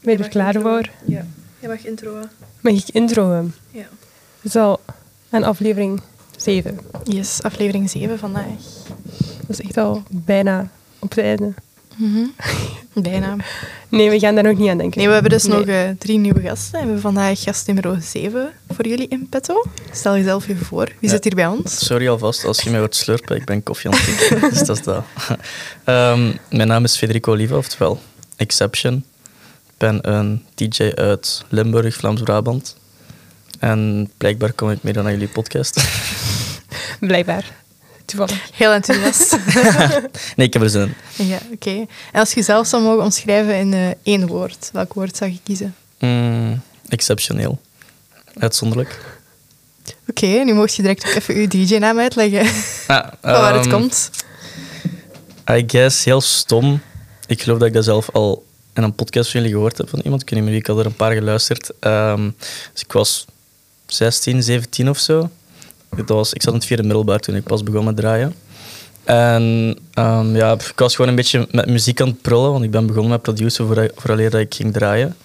Ben je er klaar introen. voor? Ja. Je mag introen. Mag ik introen? Ja. Het is al een aflevering 7. Yes, aflevering 7 vandaag. Dat is echt al bijna op het einde. Bijna. Nee, we gaan daar nog niet aan denken. Nee, we hebben dus Nee. nog eh, drie nieuwe gasten. We hebben vandaag gast nummer 7 voor jullie in petto. Stel jezelf even voor. Wie Ja. zit hier bij ons? Sorry alvast als je mij hoort slurpen, ik ben koffie aan het drinken. dus dat is dat. Ehm, mijn naam is Federico Oliva, oftewel Exception. Ik ben een DJ uit Limburg, Vlaams-Brabant. En blijkbaar kom ik meer dan naar jullie podcast. Blijkbaar. Toevallig. Heel enthousiast. nee, ik heb er zin in. ja, oké. En als je zelf zou mogen omschrijven in eh, één woord, welk woord zou je kiezen? Mm, exceptioneel. Uitzonderlijk. Oké, nu mocht je direct ook even je DJ-naam uitleggen. Ah, van waar het ehm, komt. I guess heel stom. Ik geloof dat ik dat zelf al een podcast van jullie gehoord heb van iemand. Ik weet niet meer wie, ik had er een paar geluisterd. Ehm, dus ik was 16, 17 of zo. Was, ik zat in het vierde middelbaar toen ik pas begon met draaien. En ehm, ja, ik was gewoon een beetje met muziek aan het prullen, want ik ben begonnen met produceren voor, vooraleer dat ik ging draaien.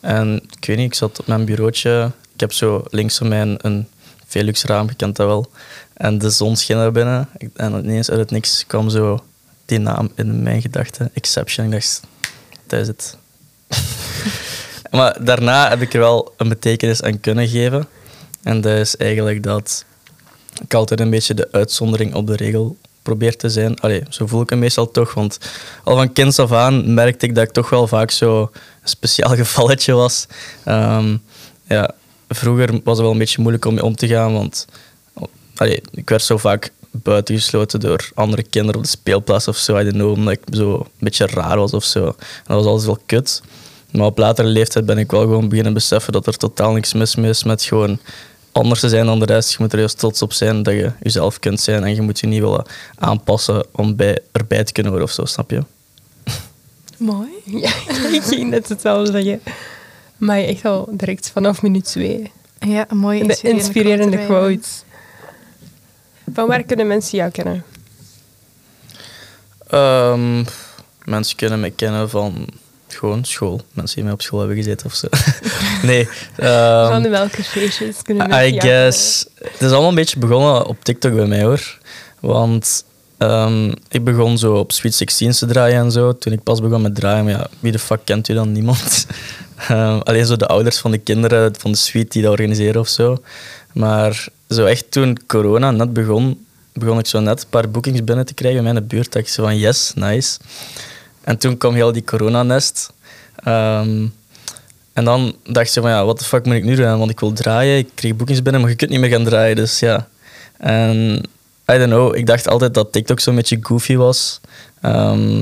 En ik weet niet, ik zat op mijn bureautje. Ik heb zo links van mij een, een Velux raam, je kent dat wel. En de zon scheen naar binnen. En ineens uit het niks kwam zo die naam in mijn gedachten. Exception. Ik dacht, dat is maar daarna heb ik er wel een betekenis aan kunnen geven. En dat is eigenlijk dat ik altijd een beetje de uitzondering op de regel probeer te zijn. Allee, zo voel ik het meestal toch. Want al van kinds af aan merkte ik dat ik toch wel vaak zo een speciaal gevalletje was. Ehm, ja, vroeger was het wel een beetje moeilijk om mee om te gaan, want ik werd zo vaak buitengesloten door andere kinderen op de speelplaats of zo. I don't know, omdat ik zo een beetje raar was of zo. En dat was altijd wel kut. Maar op latere leeftijd ben ik wel gewoon beginnen beseffen dat er totaal niks mis mee is met gewoon anders te zijn dan de rest. Je moet er juist trots op zijn dat je jezelf kunt zijn en je moet je niet willen aanpassen om bij, erbij te kunnen horen of zo, snap je? Mooi. Ja, ik ging net hetzelfde zeggen. Maar echt al direct vanaf minuut 2. Ja, een mooie De inspirerende quote. Van waar kunnen mensen jou kennen? Ehm, mensen kunnen mij kennen van gewoon school. Mensen die mij op school hebben gezeten of zo. nee. ehm, Van welke feestjes kunnen mensen I guess. Het is allemaal een beetje begonnen op TikTok bij mij hoor. Want ehm, ik begon zo op Sweet 16 te draaien en zo. Toen ik pas begon met draaien, maar ja, wie de fuck kent u dan? Niemand. Alleen zo de ouders van de kinderen van de Sweet die dat organiseren of zo. Maar zo echt toen corona net begon, begon ik zo net een paar boekings binnen te krijgen in mijn buurt. Dat ik zo van yes, nice. En toen kwam heel die coronanest. Ehm en dan dacht ze van ja, wat de fuck moet ik nu doen? Want ik wil draaien, ik kreeg boekings binnen, maar je kunt niet meer gaan draaien. Dus ja. En I don't know, ik dacht altijd dat TikTok zo'n beetje goofy was. Ehm,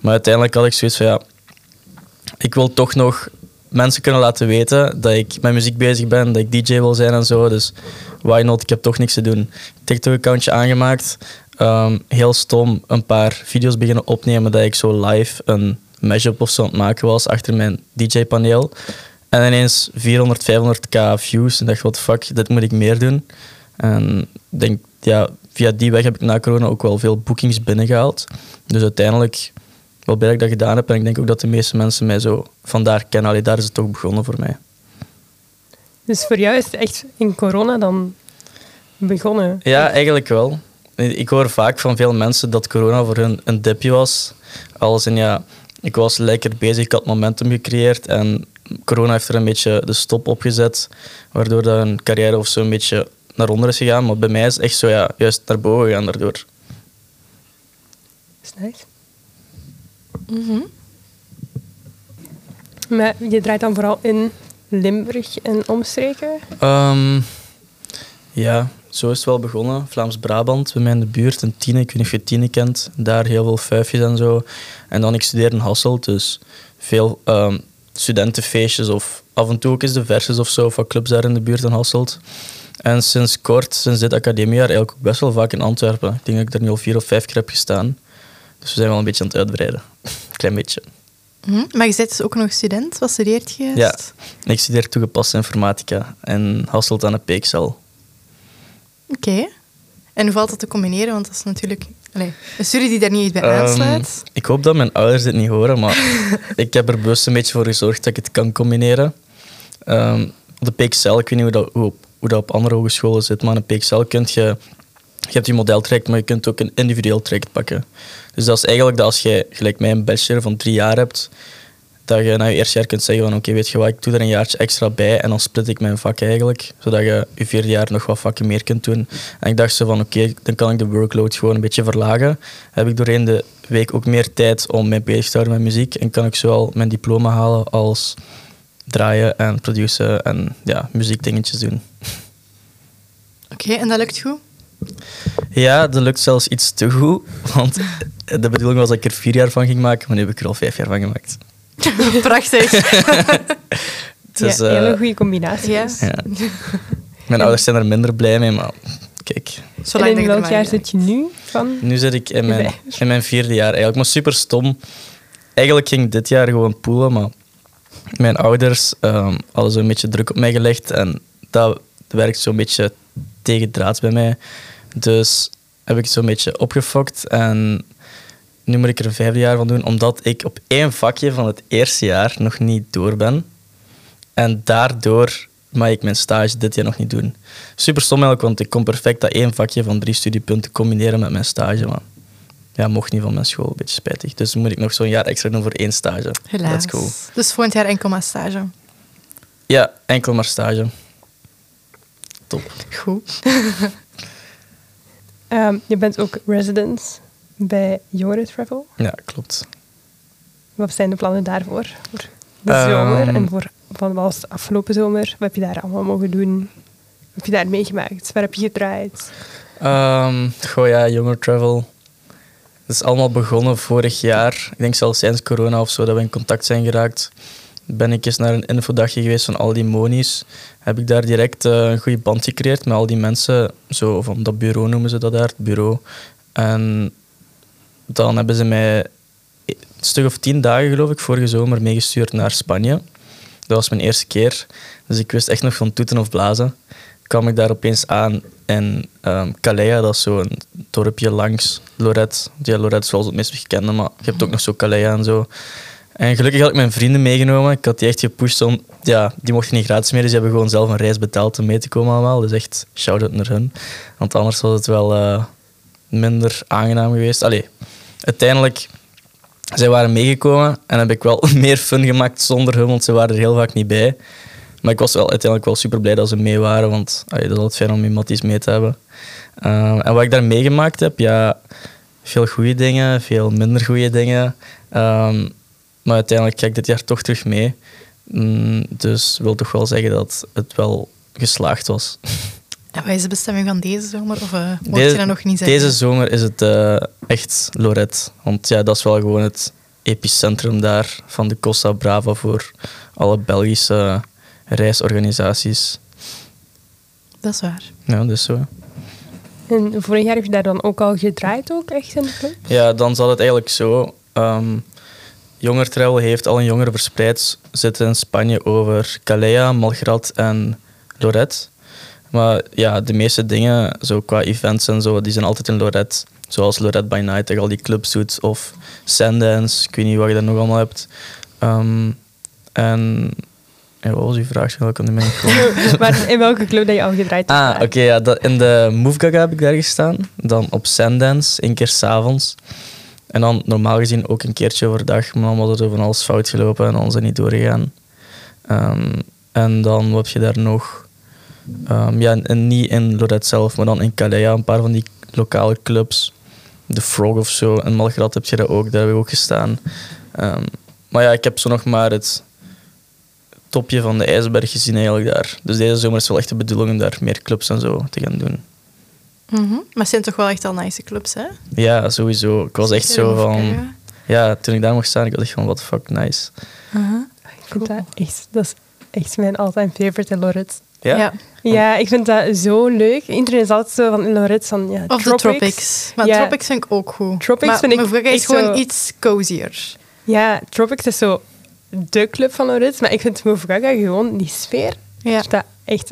maar uiteindelijk had ik zoiets van ja, ik wil toch nog mensen kunnen laten weten dat ik met muziek bezig ben, dat ik DJ wil zijn en zo. Dus why not? Ik heb toch niks te doen. TikTok-accountje aangemaakt. Ehm, heel stom een paar video's beginnen opnemen dat ik zo live een mashup of zo aan het maken was achter mijn DJ-paneel. En ineens 400, 500k views. En dacht, the fuck, dit moet ik meer doen. En denk, ja, via die weg heb ik na corona ook wel veel boekings binnengehaald. Dus uiteindelijk wel blij dat ik dat gedaan heb. En ik denk ook dat de meeste mensen mij zo vandaar kennen. Allee, daar is het toch begonnen voor mij. Dus voor jou is het echt in corona dan begonnen? Ja, eigenlijk wel. Ik hoor vaak van veel mensen dat corona voor hun een dipje was. Als in ja, ik was lekker bezig, ik had momentum gecreëerd en corona heeft er een beetje de stop op gezet, waardoor dat hun carrière of zo een beetje naar onder is gegaan. Maar bij mij is het echt zo ja, juist naar boven gegaan daardoor. Is nice. Maar je draait dan vooral in Limburg en omstreken? Ehm, ja, zo is het wel begonnen. Vlaams-Brabant, bij mij in de buurt, in Tiene. Ik weet niet of je Tiene kent. Daar heel veel fuifjes en zo. En dan, ik studeer in Hasselt, dus veel ehm, studentenfeestjes of af en toe ook eens de verses of zo van clubs daar in de buurt in Hasselt. En sinds kort, sinds dit academiejaar, eigenlijk ook best wel vaak in Antwerpen. Ik denk dat ik daar nu al vier of vijf keer heb gestaan. Dus we zijn wel een beetje aan het uitbreiden. Klein beetje. Hm? Maar je bent dus ook nog student. Wat studeert je? Ja, ik studeer toegepaste informatica in Hasselt aan de Peeksel. Oké. En hoe valt dat te combineren? Want dat is natuurlijk allee, een studie die daar niet bij Ehm, aansluit. ik hoop dat mijn ouders dit niet horen, maar ik heb er bewust een beetje voor gezorgd dat ik het kan combineren. Ehm, de PXL, ik weet niet hoe dat, hoe dat op andere hogescholen zit, maar een PXL kun je... Je hebt je modeltraject, maar je kunt ook een individueel traject pakken. Dus dat is eigenlijk dat als je, gelijk mij, een bachelor van drie jaar hebt, dat je na je eerste jaar kunt zeggen van oké, weet je wat, ik doe er een jaartje extra bij en dan split ik mijn vak eigenlijk, zodat je je vierde jaar nog wat vakken meer kunt doen. En ik dacht zo van oké, dan kan ik de workload gewoon een beetje verlagen. Heb ik doorheen de week ook meer tijd om mij bezig te houden met muziek en kan ik zowel mijn diploma halen als draaien en produceren en ja, muziekdingetjes doen. Oké, en dat lukt goed? Ja, dat lukt zelfs iets te goed, want de bedoeling was dat ik er vier jaar van ging maken, maar nu heb ik er al vijf jaar van gemaakt. Prachtig. Dus, ja, eh, hele goede combinatie. Ja. dus. Ja. Mijn ouders zijn er minder blij mee, maar kijk. Zolang en in dat je welk jaar zit je nu? Van? Nu zit ik in mijn, in mijn vierde jaar eigenlijk, maar super stom. Eigenlijk ging ik dit jaar gewoon poelen, maar mijn ouders ehm, hadden zo'n beetje druk op mij gelegd en dat werkt zo'n beetje tegendraads bij mij. Dus heb ik het zo'n beetje opgefokt en nu moet ik er een vijfde jaar van doen, omdat ik op één vakje van het eerste jaar nog niet door ben. En daardoor mag ik mijn stage dit jaar nog niet doen. Super stom eigenlijk, want ik kon perfect dat één vakje van drie studiepunten combineren met mijn stage. Maar ja, mocht niet van mijn school, een beetje spijtig. Dus moet ik nog zo'n jaar extra doen voor één stage. Helaas. That's cool. Dus volgend jaar enkel maar stage. Ja, enkel maar stage. Top. Goed. Ehm, je bent ook resident bij Jongeren Travel. Ja, klopt. Wat zijn de plannen daarvoor? Voor de Ehm. zomer en voor van was de afgelopen zomer? Wat heb je daar allemaal mogen doen? Wat heb je daar meegemaakt? Waar heb je gedraaid? Ehm goh ja, Younger Travel. Het is allemaal begonnen vorig jaar. Ik denk zelfs sinds corona of zo dat we in contact zijn geraakt. Ben ik eens naar een infodagje geweest van al die monies. Heb ik daar direct eh, een goede band gecreëerd met al die mensen. Zo van dat bureau noemen ze dat daar, het bureau. En dan hebben ze mij een stuk of tien dagen, geloof ik, vorige zomer meegestuurd naar Spanje. Dat was mijn eerste keer. Dus ik wist echt nog van toeten of blazen. Kwam ik daar opeens aan in um, Calais, dat is zo'n dorpje langs Lorette. Ja, Lorette wel het meest gekende, maar je hebt ook nog zo Calais en zo. En gelukkig had ik mijn vrienden meegenomen. Ik had die echt gepusht om... Ja, die mochten niet gratis meer, dus die hebben gewoon zelf een reis betaald om mee te komen allemaal. Dus echt shout-out naar hun. Want anders was het wel eh, minder aangenaam geweest. Allee, uiteindelijk... Zij waren meegekomen en heb ik wel meer fun gemaakt zonder hun, want ze waren er heel vaak niet bij. Maar ik was wel uiteindelijk wel super blij dat ze mee waren, want allee, dat is altijd fijn om matties mee te hebben. Uh, en wat ik daar meegemaakt heb, ja, veel goede dingen, veel minder goede dingen. Um, maar uiteindelijk ga ik dit jaar toch terug mee. Mm, dus wil toch wel zeggen dat het wel geslaagd was. En wat is de bestemming van deze zomer? Of uh, mocht deze, je dat nog niet zeggen? Deze zomer is het uh, echt Lorette. Want ja, dat is wel gewoon het epicentrum daar van de Costa Brava voor alle Belgische reisorganisaties. Dat is waar. Ja, dus zo. En vorig jaar heb je daar dan ook al gedraaid, ook echt in de club? Ja, dan zat het eigenlijk zo. Um, Jonger Travel heeft al een jongeren verspreid zitten in Spanje over Calais, Malgrat en Lorette. Maar ja, de meeste dingen, zo qua events en zo, die zijn altijd in Lorette. Zoals Lorette by Night, al die clubs doet. Of Sundance, ik weet niet wat je daar nog allemaal hebt. Um, en ja, wat was uw vraag? Welke aan de Maar in welke club dat je al gedraaid hebt? Ah, oké. Okay, ja, dat, in de Move Gaga heb ik daar gestaan. Dan op Sundance, één keer s'avonds. En dan normaal gezien ook een keertje overdag. Maar dan was er van alles fout gelopen en dan het niet doorgegaan. Um, en dan heb je daar nog? Um, ja, niet in Lorette zelf, maar dan in Calais, een paar van die lokale clubs. De Frog of zo. En Malgrat heb je daar ook, daar heb ook gestaan. Um, maar ja, ik heb zo nog maar het topje van de ijsberg gezien eigenlijk daar. Dus deze zomer is wel echt de bedoeling om daar meer clubs en zo te gaan doen. Mm -hmm. Maar het zijn toch wel echt al nice clubs, hè? Ja, sowieso. Ik was echt zo van... Ja, toen ik daar mocht staan, ik was echt van, what the fuck, nice. Uh -huh. Ik vind cool. dat echt... Dat is echt mijn all-time favorite in Lorette. Ja? ja? Ja, ik vind dat zo leuk. Internet is altijd zo van Lorette van... Ja, of tropics. de Tropics. Maar ja. Tropics vind ik ook goed. Tropics maar vind ik gewoon zo... iets cozier. Ja, Tropics is zo de club van Lorette. Maar ik vind Move Gaga gewoon die sfeer. Ja. Dat echt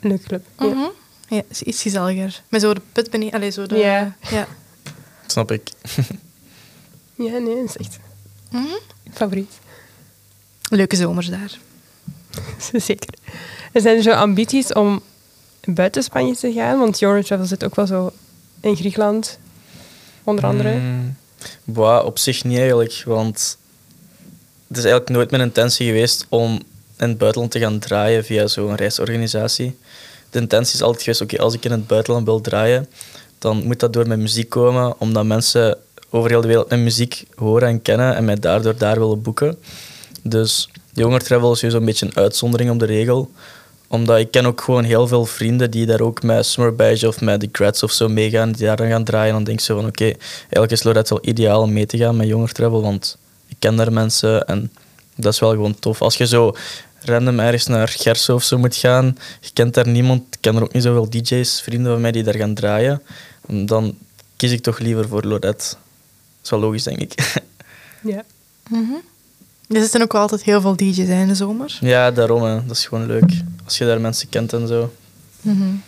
een leuke club. Mm -hmm. Ja, is iets gezelliger. Met zo de put beneden. Allee, zo de... Ja. ja. Snap ik. Ja, nee, dat is echt Mhm. favoriet. Leuke zomers daar. Zeker. Er zijn er zo ambities om buiten Spanje te gaan? Want Your Travel zit ook wel zo in Griekenland, onder andere. Mm, boah, op zich niet eigenlijk, want het is eigenlijk nooit mijn intentie geweest om in het buitenland te gaan draaien via zo'n reisorganisatie. De intentie is altijd geweest, oké, als ik in het buitenland wil draaien, dan moet dat door mijn muziek komen, omdat mensen over heel de wereld mijn muziek horen en kennen en mij daardoor daar willen boeken. Dus Jonger Travel is sowieso een beetje een uitzondering op de regel. Omdat ik ken ook gewoon heel veel vrienden die daar ook met Summer Badge of met The Grats of zo meegaan, die daar dan gaan draaien. Dan denk ik zo van, oké, eigenlijk is Lorette wel ideaal om mee te gaan met Jonger Travel, want ik ken daar mensen en dat is wel gewoon tof. Als je zo random ergens naar Gerso of zo moet gaan, je kent daar niemand, ik ken er ook niet zoveel DJ's, vrienden van mij die daar gaan draaien, dan kies ik toch liever voor Lorette. Dat is wel logisch, denk ik. Ja. Er zitten ook wel altijd heel veel DJ's hè, in de zomer. ja, daarom, hè. dat is gewoon leuk. Als je daar mensen kent en zo. Een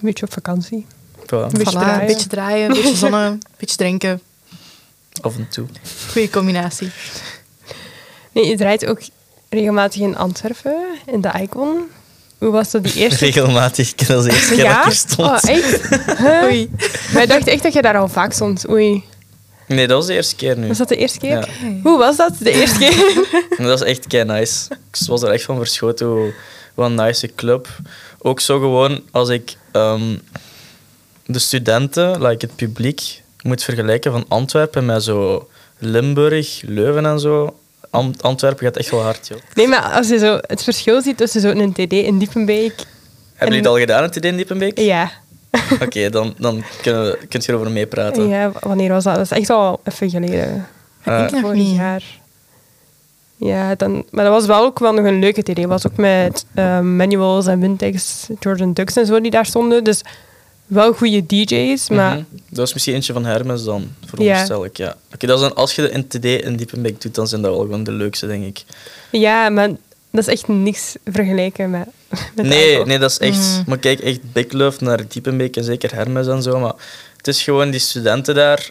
beetje op vakantie. Voilà, Een beetje Voilà, draaien. Een beetje draaien, een beetje zonnen, een beetje drinken. af en toe. Goeie combinatie. Nee, je draait ook regelmatig in Antwerpen, in de Icon. Hoe was dat die eerste Regelmatig. Ik de eerste keer dat ik Ja? er stond. Oh, echt? Huh? Oei. Maar ik dacht echt dat je daar al vaak stond. Oei. Nee, dat was de eerste keer nu. Was dat de eerste keer? Ja. Hoe was dat, de eerste keer? Dat is echt kei nice. Ik was er echt van verschoten. Hoe, wat een nice club. Ook zo gewoon als ik ehm, de studenten, like het publiek, moet vergelijken van Antwerpen met zo Limburg, Leuven en zo. Antwerpen gaat echt wel hard, joh. Nee, maar als je zo het verschil ziet tussen zo'n TD in Diepenbeek... Hebben jullie het al gedaan, het idee in Diepenbeek? Ja. Oké, dan, dan kunnen we, kunt je erover meepraten. ja, wanneer was dat? Dat is echt al even geleden. Eh, Ik Vorig niet. jaar. Ja, dan, maar dat was wel ook wel nog een leuke TD. was ook met eh, Manuals en Wintex, Jordan Dux en zo die daar stonden. Dus wel goede DJ's, maar Mhm. Dat is misschien eentje van Hermes dan, veronderstel ik. Ja. Oké, dat is dan, als je de NTD in Diepenbeek doet, dan zijn dat wel gewoon de leukste, denk ik. ja, maar dat is echt niks vergelijken met, met Nee, nee, dat is echt... Mm. Maar kijk, echt big love naar Diepenbeek en zeker Hermes en zo. Maar het is gewoon die studenten daar...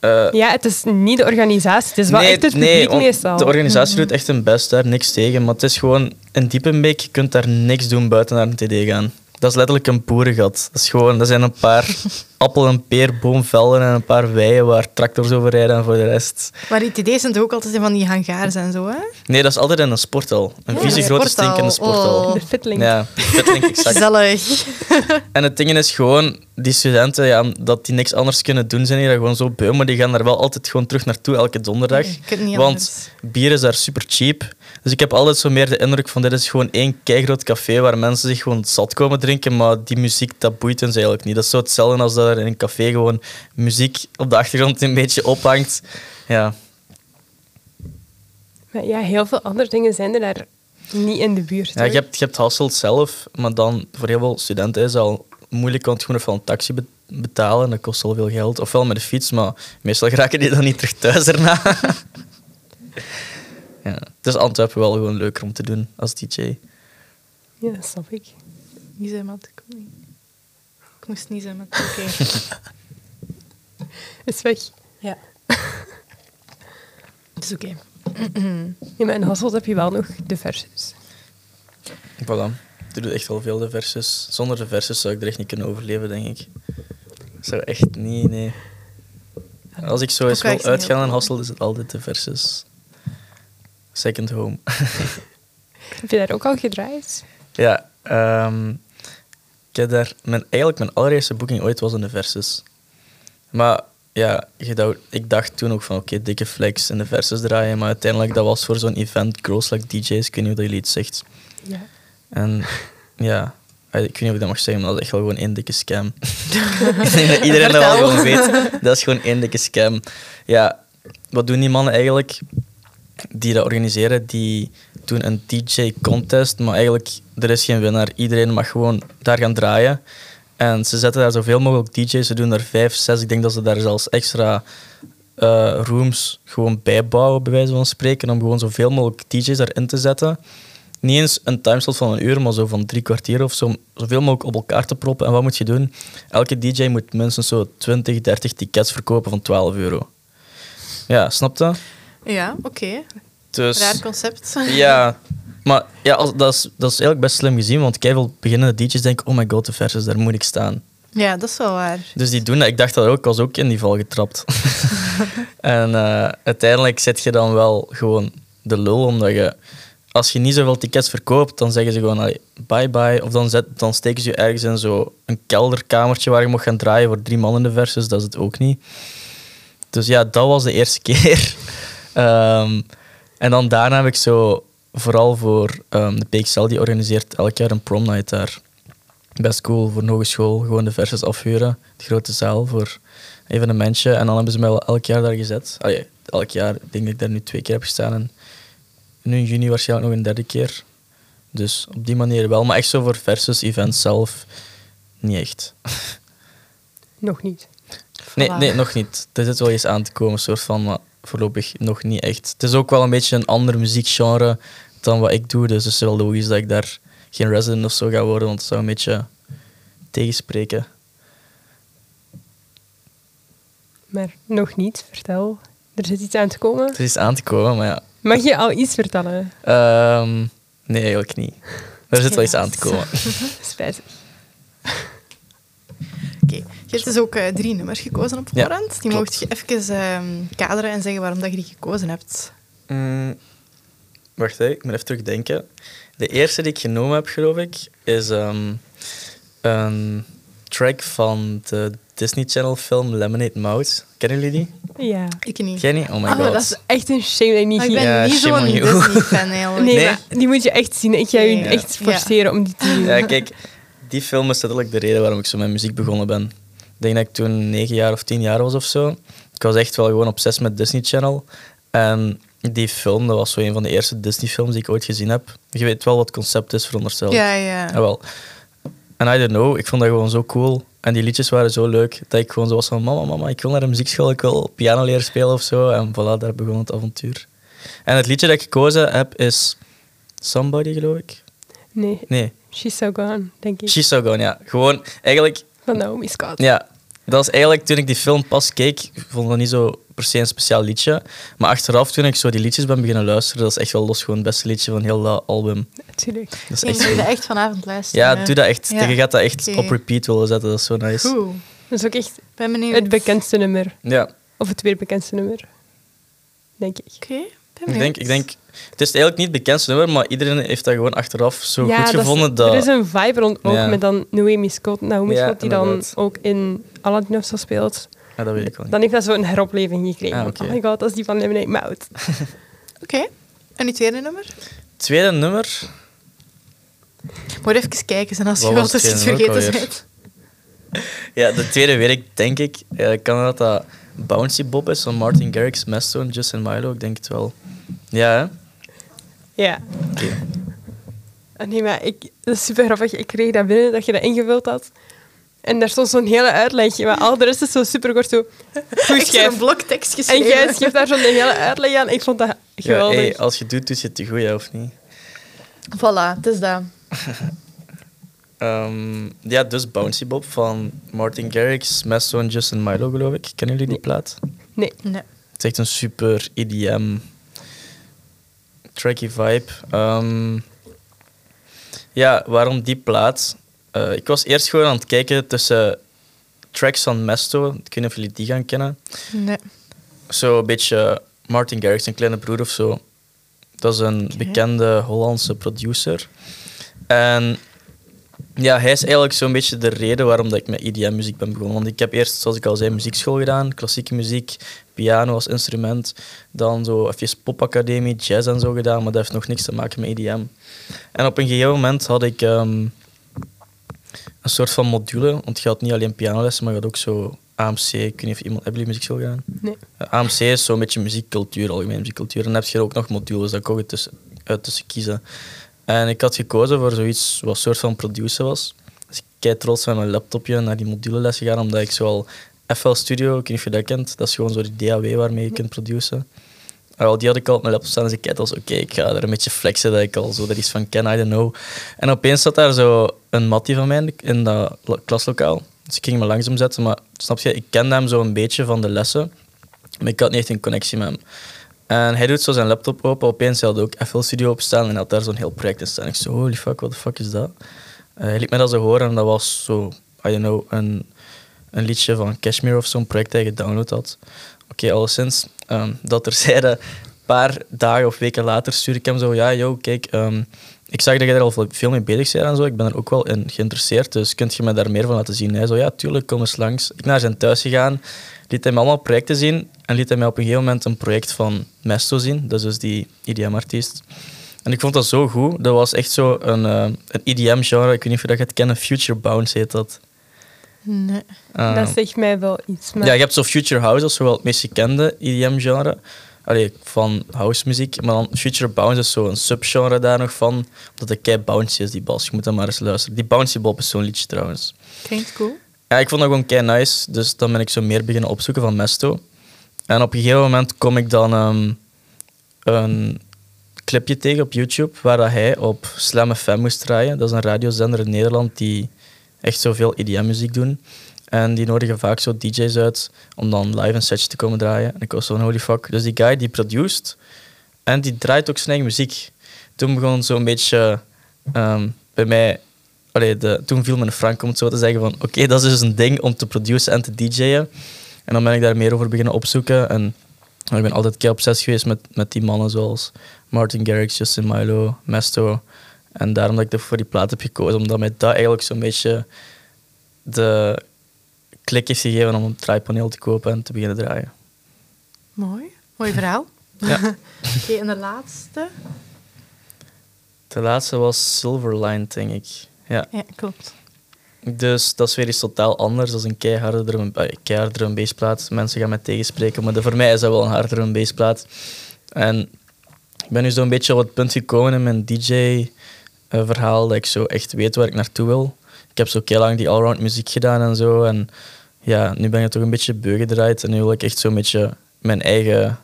eh, Ja, het is niet de organisatie, het is wel nee, echt het nee, publiek want meestal. De organisatie doet echt hun best daar, niks tegen. Maar het is gewoon... In Diepenbeek, je kunt daar niks doen buiten naar een TD gaan. Dat is letterlijk een boerengat. Dat is gewoon... Dat zijn een paar appel- en peerboomvelden en een paar weien waar tractors over rijden en voor de rest... Maar die TD's zijn toch ook altijd in van die hangars en zo, hè? Nee, dat is altijd in een sporthal. Een Ja, vieze een grote sporthal. stinkende sporthal. Oh. De Fitling. Ja, dat denk ik exact. Gezellig. En het ding is gewoon, die studenten, ja, dat die niks anders kunnen doen, zijn hier gewoon zo beu, maar die gaan daar wel altijd gewoon terug naartoe, elke donderdag. Niet want anders. bier is daar super cheap. Dus ik heb altijd zo meer de indruk van, dit is gewoon één keigroot café waar mensen zich gewoon zat komen drinken, maar die muziek, dat boeit ons eigenlijk niet. Dat is zo hetzelfde als dat in een café gewoon muziek op de achtergrond een beetje ophangt. Ja, Maar ja, heel veel andere dingen zijn er daar niet in de buurt. ja hoor. je, hebt, je hebt Hasselt zelf, maar dan voor heel veel studenten is het al moeilijk, want je moet even een taxi be- betalen. Dat kost al veel geld. Ofwel met de fiets, maar meestal geraken die dan niet terug thuis daarna. ja. Het is Antwerpen wel gewoon leuker om te doen als DJ. Ja, dat snap ik. Niet zijn. Ik kon niet. Ik moest niet zijn, maat. Oké. Is weg. Ja. Het is oké. Maar in Hasselt heb je wel nog de versus. Voilà. Er doet echt wel veel de versus. Zonder de versus zou ik er echt niet kunnen overleven, denk ik. Zou echt niet, nee. Als ik zo eens wil uitgaan heel in Hasselt, is het altijd de versus. Second home. Heb je daar ook al gedraaid? Ja, ehm, ik heb daar... Mijn, eigenlijk mijn allereerste boeking ooit was in de Versus. Maar ja, ik dacht toen ook van oké, dikke flex in de Versus draaien. Maar uiteindelijk, dat was voor zo'n event, Girls Like DJ's. Ik weet niet of dat jullie het zegt. Ja. En ja, eh, ik weet niet of ik dat mag zeggen, maar dat is echt wel gewoon één dikke scam. ik denk dat iedereen dat wel gewoon weet. Dat is gewoon één dikke scam. Ja, wat doen die mannen eigenlijk? Die dat organiseren, die doen een DJ-contest, maar eigenlijk, er is geen winnaar. Iedereen mag gewoon daar gaan draaien. En ze zetten daar zoveel mogelijk DJ's. Ze doen er vijf, zes. Ik denk dat ze daar zelfs extra eh, rooms gewoon bijbouwen, bij wijze van spreken, om gewoon zoveel mogelijk DJ's daarin te zetten. niet eens een timeslot van een uur, maar zo van drie kwartier of zo, zoveel mogelijk op elkaar te proppen. En wat moet je doen? Elke DJ moet minstens zo 20, 30 tickets verkopen van 12 euro. Ja, snap je? Ja, oké. Dus, Raar concept. ja, maar ja, als- dat, is, dat is eigenlijk best slim gezien, want veel beginnende DJ's denken, oh my god, de versus, daar moet ik staan. Ja, dat is wel waar. Dus die doen dat. Ik dacht dat ook, ik was ook in die val getrapt. en eh, uiteindelijk zet je dan wel gewoon de lul, omdat je... Als je niet zoveel tickets verkoopt, dan zeggen ze gewoon allee, bye bye. Of dan, zet, dan steken ze je ergens in zo een kelderkamertje waar je mag gaan draaien voor drie man in de versus. Dat is het ook niet. Dus ja, dat was de eerste keer. Ehm, en dan daarna heb ik zo, vooral voor ehm, de PXL, die organiseert elk jaar een prom night daar. Best cool voor een hogeschool, gewoon de versus afhuren. De grote zaal voor een evenementje. En dan hebben ze mij wel elk jaar daar gezet. Allee, elk jaar, ik denk dat ik daar nu twee keer heb gestaan. En nu in juni waarschijnlijk nog een derde keer. Dus op die manier wel. Maar echt zo voor versus events zelf, niet echt. Nog niet. Nee, Voilà. nee, nog niet. Er zit wel eens aan te komen, soort van, maar voorlopig nog niet echt. Het is ook wel een beetje een ander muziekgenre dan wat ik doe, dus het is wel logisch dat ik daar geen resident of zo ga worden, want het zou een beetje tegenspreken. Maar nog niet, vertel. Er zit iets aan te komen. Het is aan te komen, maar ja. Mag je al iets vertellen? Ehm, nee, eigenlijk niet. Er zit wel iets aan te komen. Spijtig. Oké. Je hebt dus ook eh, drie nummers gekozen op Ja, voorhand. Die mocht je even ehm, kaderen en zeggen waarom dat je die gekozen hebt. Mm, wacht, hè, ik moet even terugdenken. De eerste die ik genomen heb, geloof ik, is ehm, een track van de Disney Channel film Lemonade Mouth. Kennen jullie die? Ja. Ik niet. Ken je? Oh my Oh, god. dat is echt een shame dat je niet Maar ik ben Ja, niet zo'n. Disney-fan eigenlijk. Nee, Nee? maar die moet je echt zien. Ik ga je Ja. echt Ja. forceren om die te zien. Ja, kijk, die film is letterlijk de reden waarom ik zo met muziek begonnen ben. Ik denk dat ik toen negen jaar of tien jaar was of zo. Ik was echt wel gewoon obsessief met Disney Channel. En die film, dat was zo een van de eerste Disney-films die ik ooit gezien heb. Je weet wel wat het concept is, veronderstel ik. Ja, ja. Jawel. En I don't know, ik vond dat gewoon zo cool. En die liedjes waren zo leuk dat ik gewoon zo was van: Mama, mama, ik wil naar de muziekschool, ik wil piano leren spelen of zo. En voilà, daar begon het avontuur. En het liedje dat ik gekozen heb is Somebody, geloof ik. Nee, Nee, She's So Gone, denk ik. She's So Gone, ja. Gewoon, eigenlijk, Van Naomi Scott. ja. Dat is eigenlijk toen ik die film pas keek, ik vond dat niet zo per se een speciaal liedje. Maar achteraf, toen ik zo die liedjes ben beginnen luisteren, dat is echt wel los gewoon het beste liedje van heel dat album. Natuurlijk. Dat is Ik echt moet goed. dat echt vanavond luisteren. Ja, doe dat echt. Ja. Je gaat dat echt op repeat willen zetten, dat is zo nice. Goed. Dat is ook echt Ben benieuwd. het bekendste nummer. Ja. Of het weer bekendste nummer. Denk ik. Oké, Ik denk, ik denk, het is eigenlijk niet het bekendste nummer, maar iedereen heeft dat gewoon achteraf zo ja, goed dat is- gevonden. dat, Er is een vibe rond ook Ja. met dan Naomi Scott, Naomi Ja, Scott die dan inderdaad. ook in Aladdin of zo speelt. Ja, dat weet ik wel. Dan heeft dat zo een heropleving gekregen. Ah. Oh my god, dat is die van Lemonade Mouth. Oké. En die tweede nummer? Tweede nummer, Moet even kijken, en als je Wat wilt was als het je het tweede vergeten bent. ja, de tweede weet ik, denk ik. Ja, ik kan dat dat Bouncy Bob is van Martin Garrix, Mastone, Justin Milo, ik denk het wel. Ja, hè? Ja. Oké. Ah, Nee, maar ik, dat is super grappig. Ik kreeg dat binnen, dat je dat ingevuld had. En daar stond zo'n hele uitlegje, maar al de rest is zo super kort zo... Goed Ik heb schrijf. een bloktekst En geschreven. jij schreef daar zo'n hele uitleg aan. Ik vond dat Ja, geweldig. hey, als je het doet, doe je het te goed, ja, of niet? Voilà, het is dat. Ehm, ja, dus Bouncy Bob van Martin Garrix, Mastone, Justin Milo, geloof ik. Kennen jullie die plaat? Nee. Nee. Het is echt een super EDM, tracky vibe. Ehm, ja, waarom die plaat? Eh, ik was eerst gewoon aan het kijken tussen tracks van Mesto. Ik weet niet of jullie die gaan kennen. Nee. Zo een beetje Martin Garrix, een kleine broer of zo. Dat is een bekende Hollandse producer. En ja, hij is eigenlijk zo'n beetje de reden waarom dat ik met EDM-muziek ben begonnen. Want ik heb eerst, zoals ik al zei, muziekschool gedaan. Klassieke muziek, piano als instrument. Dan zo even popacademie, jazz en zo gedaan. Maar dat heeft nog niks te maken met EDM. En op een gegeven moment had ik ehm, een soort van module. Want je had niet alleen pianolessen, maar je had ook zo AMC. Ik weet niet of iemand... Hebben jullie muziekschool gedaan? Nee. Uh, AMC is zo'n beetje muziekcultuur, algemene muziekcultuur. En dan heb je ook nog modules, daar kon je tussen, uit tussen kiezen. En ik had gekozen voor zoiets wat soort van producer was. Dus ik kijk trots met mijn laptopje naar die moduleles gegaan, omdat ik zoal FL Studio, ik weet niet of je dat kent, dat is gewoon zo die DAW waarmee je kunt produceren. Wel, die had ik al op mijn laptop staan, dus ik kijk als oké, ik ga er een beetje flexen dat ik al zo er iets van ken, I don't know. En opeens zat daar zo een mattie van mij in, dat la- klaslokaal. Dus ik ging me langzaam zetten, maar snap je, ik kende hem zo een beetje van de lessen, maar ik had niet echt een connectie met hem. En hij doet zo zijn laptop open, opeens hij had ook FL Studio opstaan en hij had daar zo'n heel project in staan. Ik zo, holy fuck, what the fuck is dat? Eh, hij liet me dat zo horen en dat was zo, I don't know, een, een liedje van Cashmere of zo'n project dat hij gedownload had. Oké, alleszins, ehm, dat er zeiden, een paar dagen of weken later stuurde ik hem zo, ja, yo, kijk, ehm, ik zag dat je er al veel mee bezig bent en zo, ik ben er ook wel in geïnteresseerd, dus kunt je me daar meer van laten zien? Hij zo, ja, tuurlijk, kom eens langs. Ik naar zijn thuis gegaan, liet hij me allemaal projecten zien en liet hij mij op een gegeven moment een project van Mesto zien, dat is dus die IDM-artiest. En ik vond dat zo goed, dat was echt zo een, eh, een IDM-genre, ik weet niet of je dat gaat kennen, Future Bounce heet dat. Nee. Ehm, dat zegt mij wel iets. Maar ja, je hebt zo Future House, dat is wel het meest gekende EDM-genre. Allee, van housemuziek. Maar dan Future Bounce is zo een subgenre daar nog van. Omdat het kei bouncy is, die bas. Je moet dan maar eens luisteren. Die Bouncy Bob is zo'n liedje trouwens. Klinkt cool. Ja, ik vond dat gewoon kei nice. Dus dan ben ik zo meer beginnen opzoeken van Mesto. En op een gegeven moment kom ik dan ehm, een clipje tegen op YouTube waar dat hij op Slam FM moest draaien. Dat is een radiozender in Nederland die echt zoveel EDM-muziek doen. En die nodigen vaak zo DJ's uit om dan live een setje te komen draaien. En ik was zo'n holy fuck. Dus die guy die produced en die draait ook zijn muziek. Toen begon zo'n beetje ehm, bij mij... De, toen viel mijn frank om het zo te zeggen van oké, dat is dus een ding om te produceren en te DJ'en. En dan ben ik daar meer over beginnen opzoeken. En ik ben altijd kei obsessief geweest met, met die mannen zoals Martin Garrix, Justin Milo, Mesto. En daarom dat ik voor die plaat heb gekozen, omdat mij dat eigenlijk zo'n beetje de klik heeft gegeven om een draaipaneel te kopen en te beginnen draaien. Mooi. Mooi verhaal. Ja. Oké, en de laatste? De laatste was Silverline, denk ik. Ja. Ja, klopt. Dus dat is weer iets totaal anders. Dat is een keiharde drum, eh, keiharde drum bassplaat. Mensen gaan mij tegenspreken, maar de- voor mij is dat wel een harde drum bassplaat. En ik ben nu zo'n beetje op het punt gekomen in mijn DJ-verhaal dat ik zo echt weet waar ik naartoe wil. Ik heb zo heel lang die allround muziek gedaan en zo. En ja, nu ben ik toch een beetje beu gedraaid en nu wil ik echt zo'n beetje mijn eigen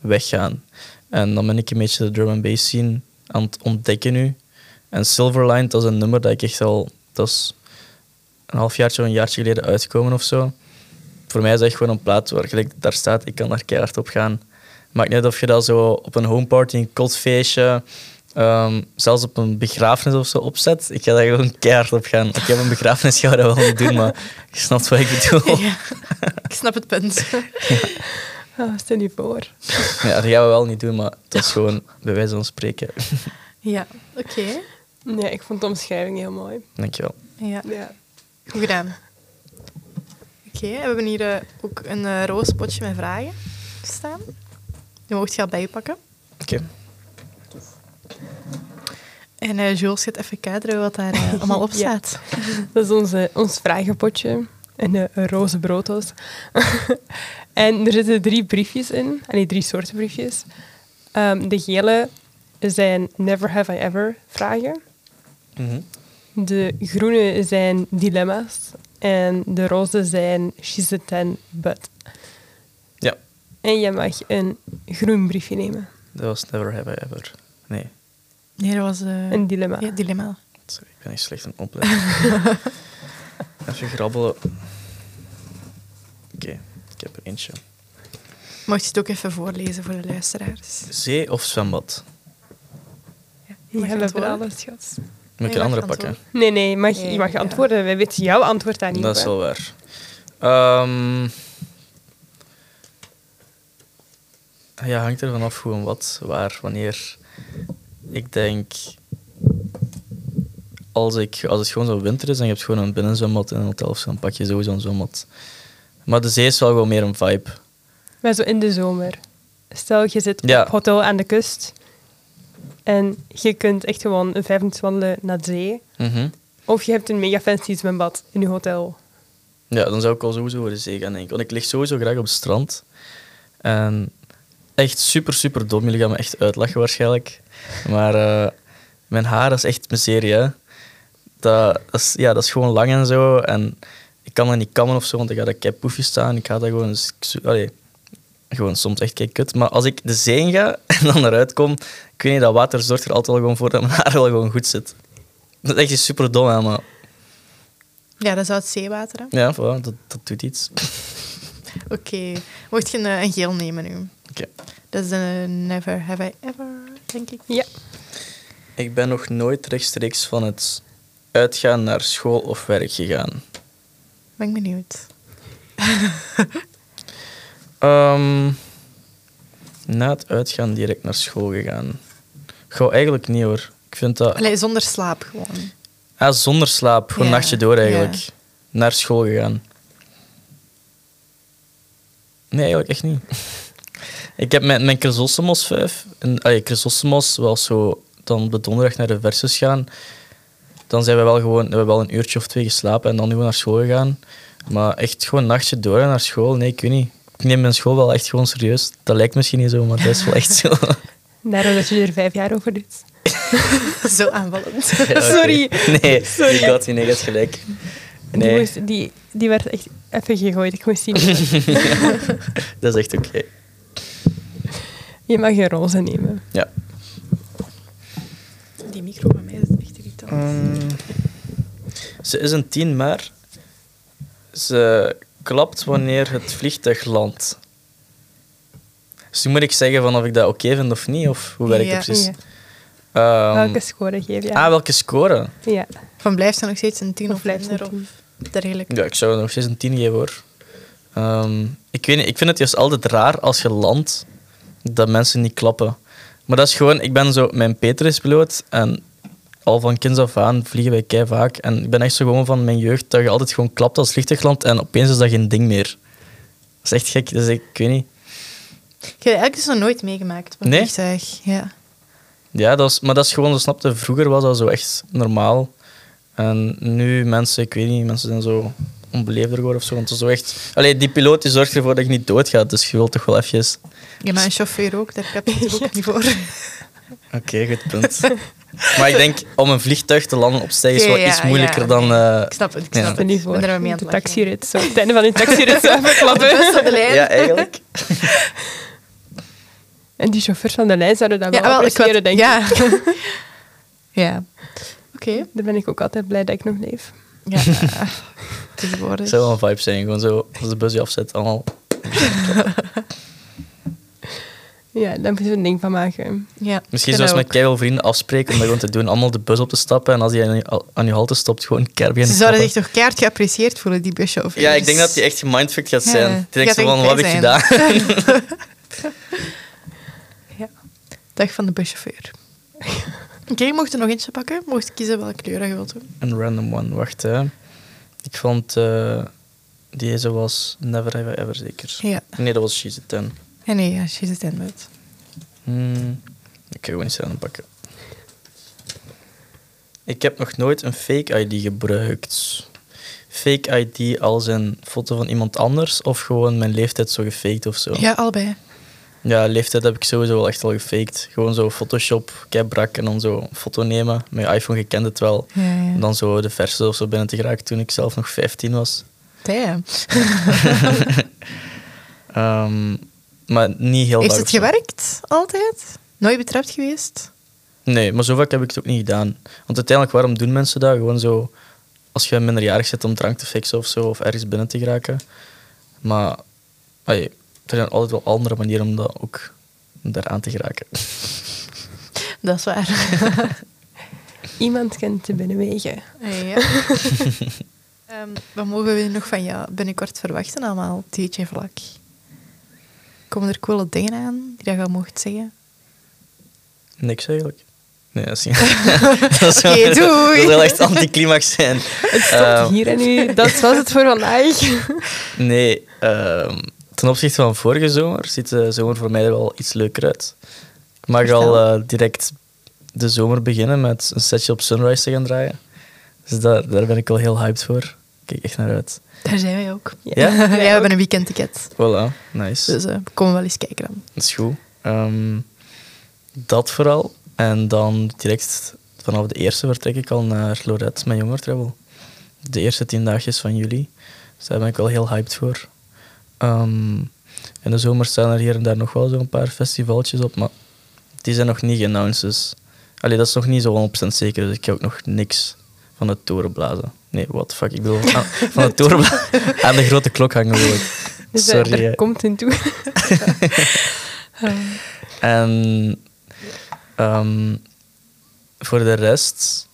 weg gaan. En dan ben ik een beetje de drum and bass scene aan het ontdekken nu. En Silverline, dat is een nummer dat ik echt al... Dat is een halfjaartje of een jaartje geleden uitgekomen of zo. Voor mij is echt gewoon een plaat waar gelijk daar staat, ik kan daar keihard op gaan. Maakt niet uit of je dat zo op een homeparty, een kotsfeestje, ehm, zelfs op een begrafenis of zo opzet. Ik ga daar gewoon keihard op gaan. Ik heb een begrafenis, ga dat wel niet doen, maar je snapt wat ik bedoel. Ja, ik snap het punt. Ah, stel je voor. Ja, dat gaan we wel niet doen, maar dat is gewoon bij wijze van spreken. Ja, oké. Nee, ik vond de omschrijving heel mooi. Dankjewel. Ja, Ja. goed gedaan. Oké, we hebben hier eh, ook een eh roos potje met vragen staan. Die mocht je al bijpakken. Oké. En eh Jules gaat even kaderen wat daar eh, allemaal op Ja. staat. Dat is onze, ons vragenpotje. En de roze brooddoos. en er zitten drie briefjes in. Nee, drie soorten briefjes. Ehm, de gele zijn never have I ever vragen. Mhm. De groene zijn dilemma's. En de roze zijn she's a ten, but. Ja, En je mag een groen briefje nemen. dat was Never Have I Ever. Nee, Nee, dat was eh, Een dilemma. ja, dilemma. sorry, ik ben echt slecht aan het opletten. Even grabbelen. Oké, ik heb er eentje. Mocht je het ook even voorlezen voor de luisteraars? Zee of zwembad? Ja, Je mag je hebt alles, schat. Moet ik je een mag andere pakken? Nee, nee, mag, Nee, je mag ja. antwoorden. Wij weten jouw antwoord daar niet Dat is wel waar. Ehm, ja, hangt er vanaf gewoon wat, waar, wanneer. Ik denk, als, ik, als het gewoon zo winter is en je hebt gewoon een binnenzwembad in een hotel, of zo, dan pak je sowieso een zwembad. Maar de zee is wel gewoon meer een vibe. Maar zo in de zomer. Stel, je zit Ja. op hotel aan de kust. En je kunt echt gewoon een vijf minuten wandelen naar de zee. Mhm. Of je hebt een mega fancy zwembad in je hotel. Ja, dan zou ik wel sowieso voor de zee gaan denken. Want ik lig sowieso graag op het strand. En echt super, super dom. Jullie gaan me echt uitlachen waarschijnlijk. Maar eh, mijn haar is echt miserie. hè. Dat, dat, is, ja, dat is gewoon lang en zo. En ik kan dat niet kammen of zo, want ik ga dat kei poefje staan. Ik ga dat gewoon... dus ik zo- allee, gewoon soms echt kijk kut. Maar als ik de zee ga en dan eruit kom, ik weet niet, dat water zorgt er altijd wel gewoon voor dat mijn haar wel gewoon goed zit. Dat is echt super dom, hè, maar Ja, dat is uit zeewater. hè. ja, voilà, dat, dat doet iets. Oké. Mocht je een, een geel nemen nu? Oké. Dat is een Never Have I Ever, denk ik. Ja. Ik ben nog nooit rechtstreeks van het uitgaan naar school of werk gegaan. Ben ik benieuwd. Ehm, na het uitgaan direct naar school gegaan. Gauw eigenlijk niet hoor. Ik vind dat... Allee, zonder slaap gewoon. Ah, zonder slaap, gewoon Ja, nachtje door eigenlijk. ja. Naar school gegaan. Nee, eigenlijk echt niet. ik heb met mijn Chrysostomos 5, en, allee, Chrysostomos was zo dan op de donderdag naar de versus gaan. Dan zijn we wel gewoon, we hebben wel een uurtje of twee geslapen en dan gewoon naar school gegaan. Maar echt gewoon een nachtje door naar school, nee, ik weet niet. Ik neem mijn school wel echt gewoon serieus. Dat lijkt misschien niet zo, maar dat is wel echt zo. Daarom dat je er vijf jaar over doet. Zo aanvallend. Ja. Sorry. Nee, Sorry. ik had nee, je hebt gelijk. Die, Nee, moest, die, die werd echt even gegooid. Ik moest zien. dat is echt oké. Je mag een roze nemen. Ja. Die micro bij mij is echt irritant. Ehm, ze is een tien, maar ze klapt wanneer het vliegtuig landt. Dus nu moet ik zeggen van of ik dat oké vind of niet, of hoe werkt Ja. het precies? Ja. Ehm, Welke score geef je? Ah, welke score? Ja. Van blijft ze nog steeds een 10 Of of blijft minder een of dergelijke? Ja, ik zou nog steeds een 10 geven hoor. Ehm, ik, weet niet, ik vind het juist altijd raar als je landt dat mensen niet klappen. Maar dat is gewoon, ik ben zo mijn Petrus-piloot en al van kinds af aan vliegen wij kei vaak. En ik ben echt zo gewoon van mijn jeugd dat je altijd gewoon klapt als vliegtuig landt en opeens is dat geen ding meer. Dat is echt gek, dus ik, ik weet niet. Ik heb eigenlijk dus nog nooit meegemaakt. op een Nee? vliegtuig. Ja. Ja, dat is, maar dat is gewoon, dat snapte, vroeger was dat zo echt normaal. En nu mensen, ik weet niet, mensen zijn zo onbeleefder geworden of zo. Want zo echt... Allee, die piloot die zorgt ervoor dat je niet doodgaat, dus je wilt toch wel eventjes... ja, maar een chauffeur ook, daar heb je het ook niet voor. Oké, goed punt. maar ik denk, om een vliegtuig te landen op stijgen is wel iets ja, moeilijker ja, dan... nee. eh, Ik snap het, ik snap het. niet voor. Ik ben er mee aan de het taxirit. Zo. Het einde van die taxirit zo even klappen. Ja, eigenlijk. En die chauffeurs van de lijn zouden dat Ja, wel wel, ik denk ik. ja. ja. Oké. Daar ben ik ook altijd blij dat ik nog leef. Ja. Het zou wel een vibe zijn, gewoon zo, als de bus je afzet, allemaal... Ja, daar moeten we een ding van maken. Ja. Misschien zoals met keiveel vrienden afspreken om dat gewoon te doen, allemaal de bus op te stappen en als die aan je, aan je halte stopt, gewoon keihard beginnen Ze zouden zich toch keihard geapprecieerd voelen, die buschauffeurs. Ja, ik denk dat die echt gemindfucked gaat Ja, zijn. die Die denkt zo van, wat heb ik gedaan? Ja. Dag van de buschauffeur. Oké, je mocht er nog eentje pakken. Mocht je kiezen welke kleur je wilt doen. Een random one, wacht hè. Ik vond eh, deze was Never Have I Ever zeker. Ja. Nee, dat was She's a Ten. En nee, ja, she's a ten met. Hmm, ik ga gewoon eens random pakken. Ik heb nog nooit een fake ID gebruikt. Fake ID als een foto van iemand anders of gewoon mijn leeftijd zo gefaked of zo? Ja, allebei. Ja, leeftijd heb ik sowieso wel echt al gefaked. Gewoon zo Photoshop, brak en dan zo een foto nemen. Met je iPhone, je kent het wel. Ja, ja. En dan zo de verse of zo binnen te geraken toen ik zelf nog 15 was. Damn. Ehm, maar niet heel Heeft het gewerkt? Altijd? Nooit betrapt geweest? Nee, maar zo vaak heb ik het ook niet gedaan. Want uiteindelijk, waarom doen mensen dat? Gewoon zo, als je minderjarig zit om drank te fixen of zo, of ergens binnen te geraken. Maar allee, er zijn altijd wel andere manieren om dat ook daaraan te geraken. Dat is waar. Iemand kent de binnenwegen. Ja. Ehm, wat mogen we nog van jou binnenkort verwachten allemaal, DJ Vlak? Komen er coole dingen aan die je mocht zeggen? Niks eigenlijk. Nee, dat is niet. dat is Oké, doei. Dat echt anticlimax zijn. Het stopt Ehm, hier en nu. Dat was het voor vandaag. Nee, ehm, ten opzichte van vorige zomer ziet de zomer voor mij er wel iets leuker uit. Ik mag al eh, direct de zomer beginnen met een setje op Sunrise te gaan draaien. Dus daar, daar ben ik wel heel hyped voor. Kijk echt naar uit. Daar zijn wij ook. Ja? ja, we hebben een weekendticket. Voilà, nice. Dus eh, we komen wel eens kijken dan. Dat is goed. Ehm, dat vooral. En dan direct vanaf de eerste vertrek ik al naar Lorette, mijn jonger travel. De eerste tien dagjes van juli. Dus daar ben ik wel heel hyped voor. Ehm, in de zomer staan er hier en daar nog wel zo'n paar festivaltjes op, maar die zijn nog niet geannounced. Dus allee, dat is nog niet zo 100% zeker, dus ik heb ook nog niks van de toren blazen. Nee, what the fuck, ik bedoel, aan- van de toren blazen. Aan de grote klok hangen wil ik. Dus eh, Sorry, er komt in toe. En ehm, voor de rest,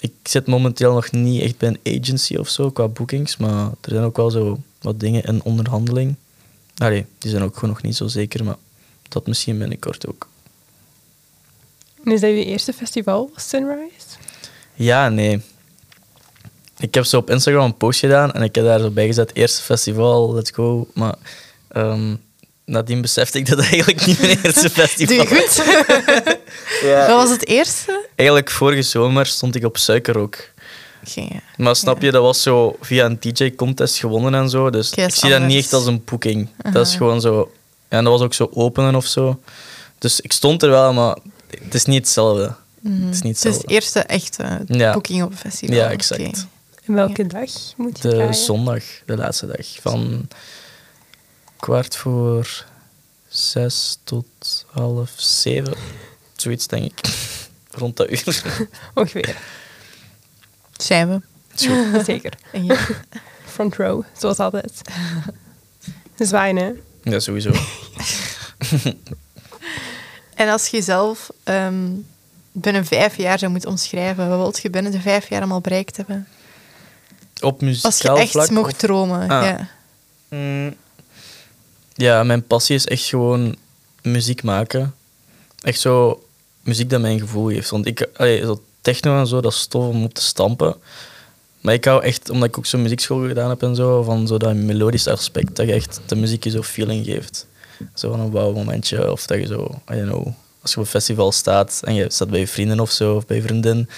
ik zit momenteel nog niet echt bij een agency of zo qua boekings, maar er zijn ook wel zo wat dingen in onderhandeling. Allee, die zijn ook gewoon nog niet zo zeker, maar dat misschien binnenkort ook. En is dat je eerste festival, Sunrise? Ja, nee. Ik heb zo op Instagram een post gedaan en ik heb daar zo bij gezet, eerste festival, let's go. Maar ehm, nadien besefte ik dat het eigenlijk niet mijn eerste festival Doe je goed? Ja. Wat was het eerste? Eigenlijk vorige zomer stond ik op Suikerrook. Geen, Maar snap je, dat was zo via een DJ-contest gewonnen en zo. Dus ik zie dat niet echt als een boeking. Dat is gewoon zo... Ja, en dat was ook zo openen of zo. Dus ik stond er wel, maar het is niet hetzelfde. Het is niet Het is eerste echte Ja. boeking op een festival. Ja, exact. En welke dag moet je De draaien? zondag, de laatste dag. Van kwart voor zes tot half zeven. Zoiets, denk ik. Rond dat uur. Ongeveer. Zijn we. Zeker. Ja. Front row, zoals altijd. Zwaaien, hè? Ja, sowieso. En als je zelf ehm, binnen vijf jaar zou moeten omschrijven, wat wil je binnen de vijf jaar allemaal bereikt hebben? Op Als je echt vlak? mocht of- dromen. Ah. Ja. Mm. Ja, mijn passie is echt gewoon muziek maken. Echt zo muziek dat mij een gevoel geeft. Want ik, allee, zo techno en zo, dat is tof om op te stampen. Maar ik hou echt, omdat ik ook zo'n muziekschool gedaan heb en zo, van zo dat melodische aspect. Dat je echt de muziek je zo feeling geeft. Zo van een wauw momentje. Of dat je zo, I don't know, als je op een festival staat en je staat bij je vrienden of zo, of bij je vriendin,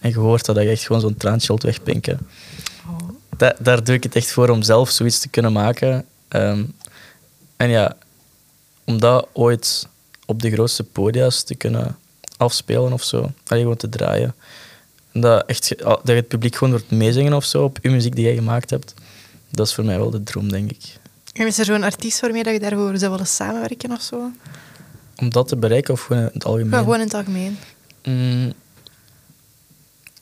en je hoort dat, dat je echt gewoon zo'n traantje wilt wegpinken. Da- daar doe ik het echt voor om zelf zoiets te kunnen maken. Ehm, en ja, om dat ooit op de grootste podia's te kunnen afspelen of zo. Allee, gewoon te draaien. En dat, echt, ge- dat je het publiek gewoon wordt meezingen of zo op je muziek die jij gemaakt hebt. Dat is voor mij wel de droom, denk ik. En is er zo'n artiest waarmee dat je daarvoor zou willen samenwerken of zo? Om dat te bereiken of gewoon in het algemeen? Ja, gewoon in het algemeen. Mm.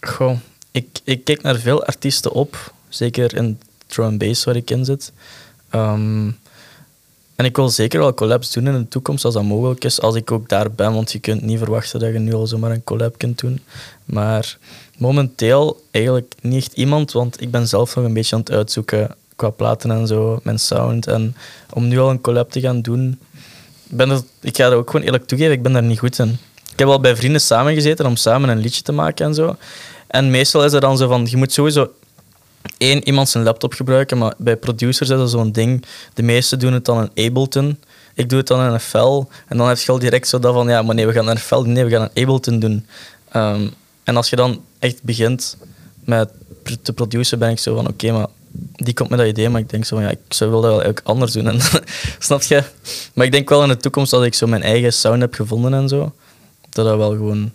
Goh, ik, ik kijk naar veel artiesten op. Zeker in drum bass waar ik in zit. Ehm, en ik wil zeker wel collabs doen in de toekomst als dat mogelijk is. Als ik ook daar ben, want je kunt niet verwachten dat je nu al zomaar een collab kunt doen. Maar momenteel eigenlijk niet echt iemand, want ik ben zelf nog een beetje aan het uitzoeken qua platen en zo, mijn sound. En om nu al een collab te gaan doen, ben er, ik ga dat ook gewoon eerlijk toegeven, ik ben daar niet goed in. Ik heb al bij vrienden samengezeten om samen een liedje te maken en zo. En meestal is het dan zo van, je moet sowieso één iemand zijn laptop gebruiken, maar bij producers is dat zo'n ding. De meesten doen het dan in Ableton. Ik doe het dan in FL. En dan heb je al direct zo dat van, ja, maar nee, we gaan naar FL. Nee, we gaan een Ableton doen. Ehm, en als je dan echt begint met te produceren, ben ik zo van, oké, maar die komt met dat idee, maar ik denk zo van, ja, ik zou wel dat wel eigenlijk anders doen. En, snap je? Maar ik denk wel in de toekomst dat ik zo mijn eigen sound heb gevonden en zo, dat dat wel gewoon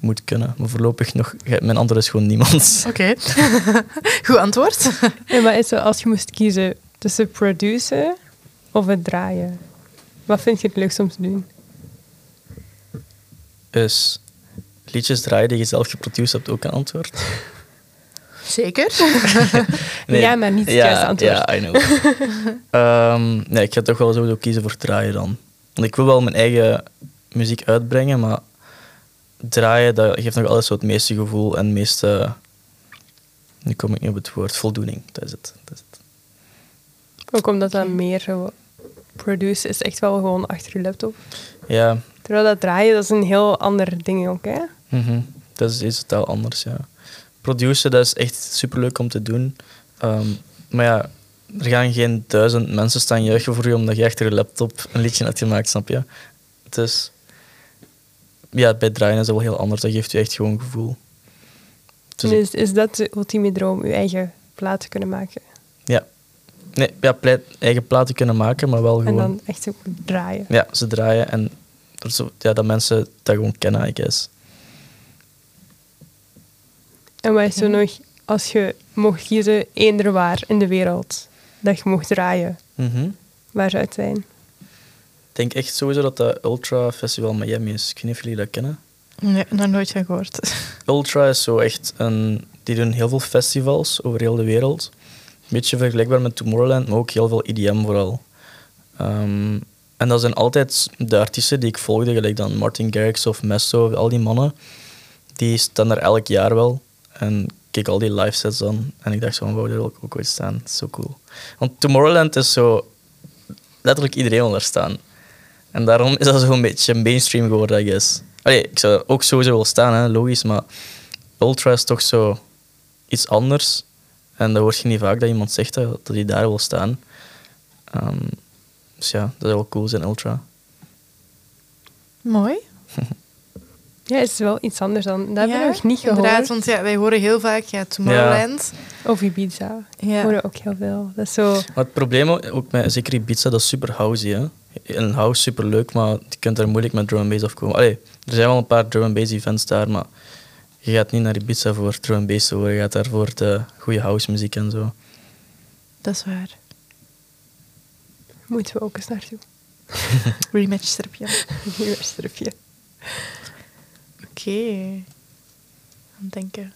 moet kunnen. Maar voorlopig nog, mijn antwoord is gewoon niemand. Oké. Goed antwoord. En wat is zo, als je moest kiezen tussen produceren of het draaien? Wat vind je het leukst om te doen? Is liedjes draaien die je zelf geproduceerd hebt ook een antwoord? Zeker. Ja, maar niet het ja, juiste antwoord. Ja, I know. Ehm, nee, ik ga toch wel sowieso kiezen voor draaien dan. Want ik wil wel mijn eigen muziek uitbrengen, maar draaien dat geeft nog altijd zo het meeste gevoel en het meeste... Nu kom ik niet op het woord. Voldoening, dat is het. Dat is het. Ook omdat dat meer zo... Produce is echt wel gewoon achter je laptop. Ja, Terwijl dat draaien, dat is een heel ander ding ook, hè? Mhm. Dat is iets totaal anders, ja. Produceren, dat is echt superleuk om te doen. Ehm, maar ja, er gaan geen duizend mensen staan juichen voor je omdat je achter je laptop een liedje hebt gemaakt, snap je? Dus ja, bij draaien is dat wel heel anders. Dat geeft je echt gewoon gevoel. Dus Dus is dat de ultieme droom, je eigen plaat kunnen maken? ja. Nee, ja, pleit, eigen platen kunnen maken, maar wel En gewoon... dan echt ook draaien. Ja, ze draaien en er zo, ja, dat mensen dat gewoon kennen, I guess. En wat is zo nog, als je mocht kiezen, eender waar in de wereld, dat je mocht draaien, Mhm. Waar zou het zijn? Ik denk echt sowieso dat dat Ultra Festival Miami is. Ik weet niet of jullie dat kennen. Nee, nog nooit van gehoord. Ultra is zo echt een... Die doen heel veel festivals over heel de wereld. Een beetje vergelijkbaar met Tomorrowland, maar ook heel veel IDM vooral. Ehm, en dat zijn altijd de artiesten die ik volgde, gelijk dan Martin Garrix of Mesto, al die mannen. Die staan er elk jaar wel. En ik keek al die live sets dan. En ik dacht zo wauw, daar wil ik ook ooit staan. Zo cool. Want Tomorrowland is zo... Letterlijk iedereen wil daar staan. En daarom is dat zo'n beetje mainstream geworden, I guess. Allee, ik zou ook sowieso wel staan, hè, logisch, maar Ultra is toch zo iets anders. En dat hoort je niet vaak dat iemand zegt dat, dat hij daar wil staan. Ehm, dus ja, dat is wel cool zijn Ultra. Mooi. Ja, het is wel iets anders dan... Dat hebben we Ja, nog niet Inderdaad, gehoord. want ja, wij horen heel vaak ja, Tomorrowland. Of Ibiza. Ja. We horen ook heel veel. Dat is zo... Maar het probleem ook- ook met zeker Ibiza, dat is super housey. Hè? En house super leuk, maar je kunt daar moeilijk met drum and bass afkomen. Allee, er zijn wel een paar drum and bass events daar, maar je gaat niet naar Ibiza voor drum and bass te horen. Je gaat daar voor de goede house muziek en zo. Dat is waar. Moeten we ook eens naartoe. Rematch stripje. Nieuw stripje. Oké. Aan het denken.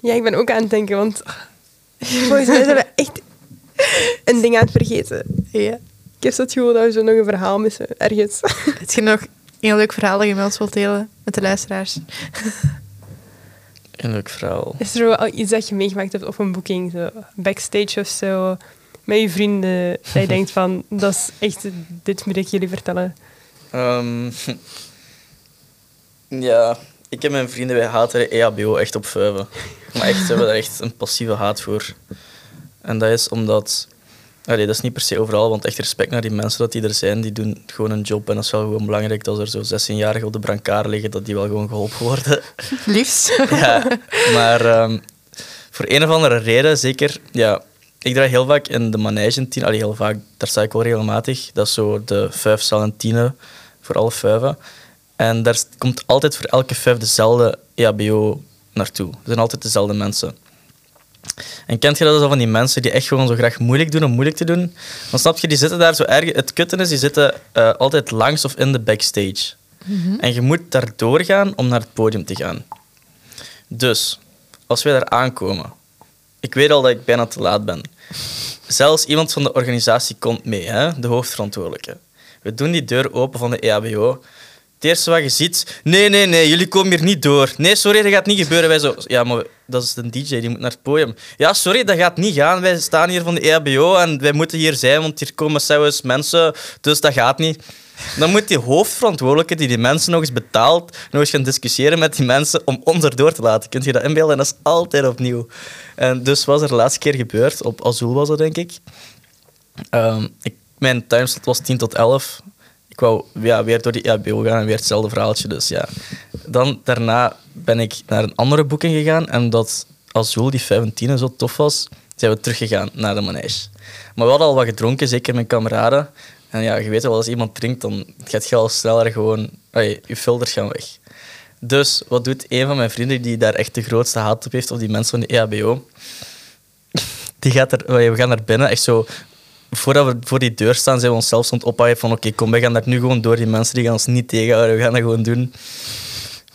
Ja, ik ben ook aan het denken, want volgens mij zijn we echt een ding aan het vergeten. Ja. Ik heb het gevoel dat we zo nog een verhaal missen, ergens. Heb je nog een leuk verhaal dat je met ons wilt delen met de luisteraars? Een leuk verhaal. Is er wel iets dat je meegemaakt hebt op een boeking, zo backstage of zo, met je vrienden, dat je denkt van, dat is echt, dit moet ik jullie vertellen. Ehm, ja, ik en mijn vrienden, wij haten de E EHBO echt op vuiven. Maar echt, we hebben daar echt een passieve haat voor. En dat is omdat... Allee, dat is niet per se overal, want echt respect naar die mensen dat die er zijn. Die doen gewoon een job en dat is wel gewoon belangrijk dat er zo 16-jarigen op de brancard liggen, dat die wel gewoon geholpen worden. Liefst. ja, maar ehm, voor een of andere reden, zeker, ja, ik draai heel vaak in de tien, allee, heel vaak, daar sta ik wel regelmatig. Dat is zo de vijf cellen tienen voor alle vijven. En daar komt altijd voor elke vijf dezelfde EHBO naartoe. Er zijn altijd dezelfde mensen. En kent je dat zo van die mensen die echt gewoon zo graag moeilijk doen om moeilijk te doen? Dan snap je, die zitten daar zo erg... Het kutten is, die zitten eh, altijd langs of in de backstage. En je moet daar doorgaan om naar het podium te gaan. Dus, als wij daar aankomen, ik weet al dat ik bijna te laat ben. Zelfs iemand van de organisatie komt mee, hè? de hoofdverantwoordelijke. We doen die deur open van de EHBO. Het eerste wat je ziet, nee, nee, nee, jullie komen hier niet door. Nee, sorry, dat gaat niet gebeuren. Wij zo, ja, maar dat is de DJ, die moet naar het podium. Ja, sorry, dat gaat niet gaan. Wij staan hier van de EHBO en wij moeten hier zijn, want hier komen zelfs mensen, dus dat gaat niet. Dan moet die hoofdverantwoordelijke die die mensen nog eens betaalt, nog eens gaan discussiëren met die mensen om ons erdoor te laten. Kunt je dat inbeelden? En dat is altijd opnieuw. En dus was er de laatste keer gebeurd, op Azul was dat denk ik. Ehm, ik mijn timeslot was 10 tot 11. Ik wou ja, weer door die EHBO gaan en weer hetzelfde verhaaltje. Dus ja. Dan daarna ben ik naar een andere boeking gegaan. En omdat Azul, die 15 zo tof was, zijn we teruggegaan naar de manege. Maar we hadden al wat gedronken, zeker mijn kameraden. En ja, je weet wel, als iemand drinkt, dan gaat je al sneller gewoon... Je filters gaan weg. Dus wat doet een van mijn vrienden die daar echt de grootste haat op heeft, op die mensen van de EHBO? Die gaat er, we gaan naar binnen, echt zo voordat we voor die deur staan, zijn we onszelf stond ophouden van oké, kom, wij gaan daar nu gewoon door. Die mensen die gaan ons niet tegenhouden, we gaan dat gewoon doen.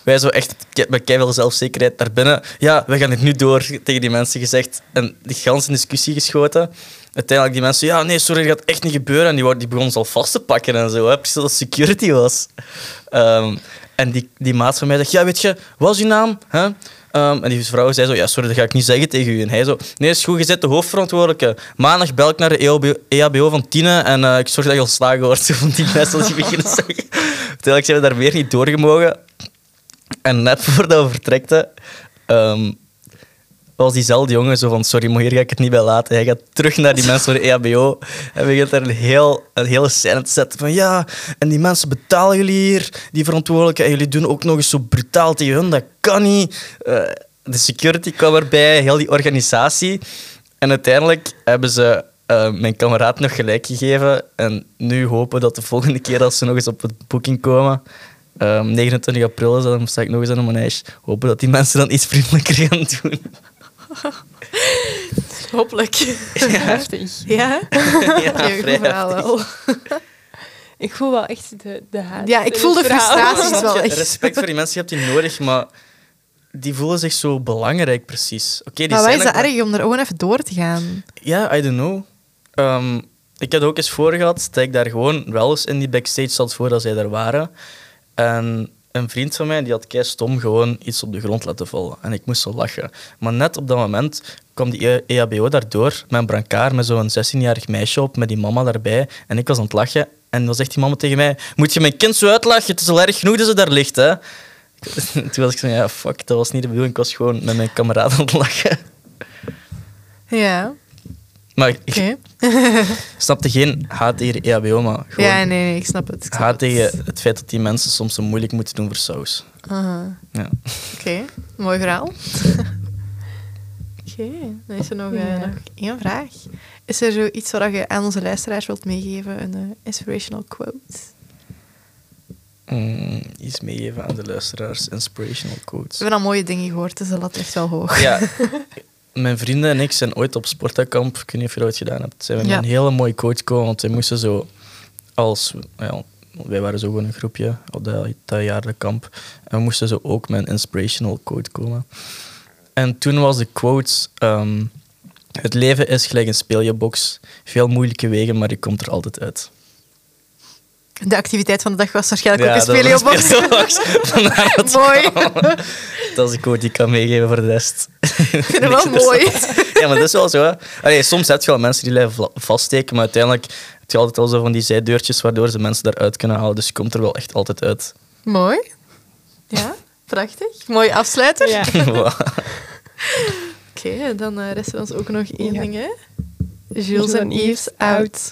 Wij zo echt met keiveel zelfzekerheid naar binnen. Ja, we gaan er nu door, tegen die mensen gezegd. En die ganse discussie geschoten. Uiteindelijk die mensen, ja, nee, sorry, dat gaat echt niet gebeuren. En die, die ons al vast te pakken en zo, hè, precies het security was. Ehm, en die, die maat van mij zegt, ja, weet je, wat is uw naam? Hè? Ehm, en die vrouw zei zo, ja, sorry, dat ga ik niet zeggen tegen u. En hij zo, nee, is goed, je bent de hoofdverantwoordelijke. Maandag bel ik naar de E EHBO, EHBO van Tine en eh, ik zorg dat je ontslagen wordt. Van die mensen die beginnen te zeggen. Uiteindelijk zijn we daar weer niet doorgemogen. En net voordat we vertrekten, ehm, was diezelfde jongen zo van, sorry, maar hier ga ik het niet bij laten. Hij gaat terug naar die mensen voor de EHBO en begint daar een, heel, een hele scène te zetten van, ja, en die mensen betalen jullie hier, die verantwoordelijke, jullie doen ook nog eens zo brutaal tegen hun, dat kan niet. Eh, de security kwam erbij, heel die organisatie. En uiteindelijk hebben ze eh, mijn kameraad nog gelijk gegeven. En nu hopen dat de volgende keer als ze nog eens op het boeking komen, ehm, 29 april is dan sta ik nog eens aan een manege, hopen dat die mensen dan iets vriendelijker gaan doen. Hopelijk. Heftig. Ja? ja, vrij wel. Ik voel wel echt de, de haat. Ja, ik voel de frustraties wel echt. Respect voor die mensen, je hebt die nodig, maar die voelen zich zo belangrijk precies. Oké, die Maar zijn is dat erg om er gewoon even door te gaan? Ja, I don't know. Ehm, ik had ook eens voor gehad dat ik daar gewoon wel eens in die backstage zat voordat zij daar waren. En een vriend van mij die had kei stom gewoon iets op de grond laten vallen. En ik moest zo lachen. Maar net op dat moment kwam die E- EHBO daardoor met een brancard met zo'n 16-jarig meisje op, met die mama daarbij. En ik was aan het lachen. En dan zegt die mama tegen mij, moet je mijn kind zo uitlachen? Het is al erg genoeg dat ze daar ligt, hè? Toen was ik zo, ja, fuck, dat was niet de bedoeling. Ik was gewoon met mijn kameraden aan het lachen. Ja, Maar ik, oké. snapte geen haat tegen de EHBO, maar gewoon Ja, nee, nee, ik snap het. ik snap haat het. tegen het feit dat die mensen soms zo moeilijk moeten doen voor saus. Aha. Ja. Oké, mooi verhaal. Oké, dan is er nog, eh, Ja. nog één vraag. Is er zoiets wat je aan onze luisteraars wilt meegeven? Een eh, inspirational quote? Mm, iets meegeven aan de luisteraars, inspirational We quotes. hebben al mooie dingen gehoord, dus de lat ligt wel hoog. Ja, mijn vrienden en ik zijn ooit op sportkamp, ik weet niet of je dat ooit gedaan hebt, zijn we met Ja. een hele mooie coach gekomen, want wij moesten zo als... Ja, wij waren zo gewoon een groepje op dat, dat jaar de kamp. En we moesten zo ook met een inspirational quote komen. En toen was de quote... ehm, het leven is gelijk een speelbox. Veel moeilijke wegen, maar je komt er altijd uit. De activiteit van de dag was waarschijnlijk ook dat een speleobox. Mooi. Dat is een quote die ik kan meegeven voor de rest. Ik vind het wel mooi. Ja, maar dat is wel zo. Hè. Allee, soms heb je wel mensen die blijven vaststeken, maar uiteindelijk heb je altijd al zo van die zijdeurtjes waardoor ze mensen daaruit kunnen halen. Dus je komt er wel echt altijd uit. Mooi. Ja, prachtig. Mooi afsluiter. Ja. Oké, dan eh, rest er ons ook nog één Ja. ding, hè. Jules en en Yves Yves out.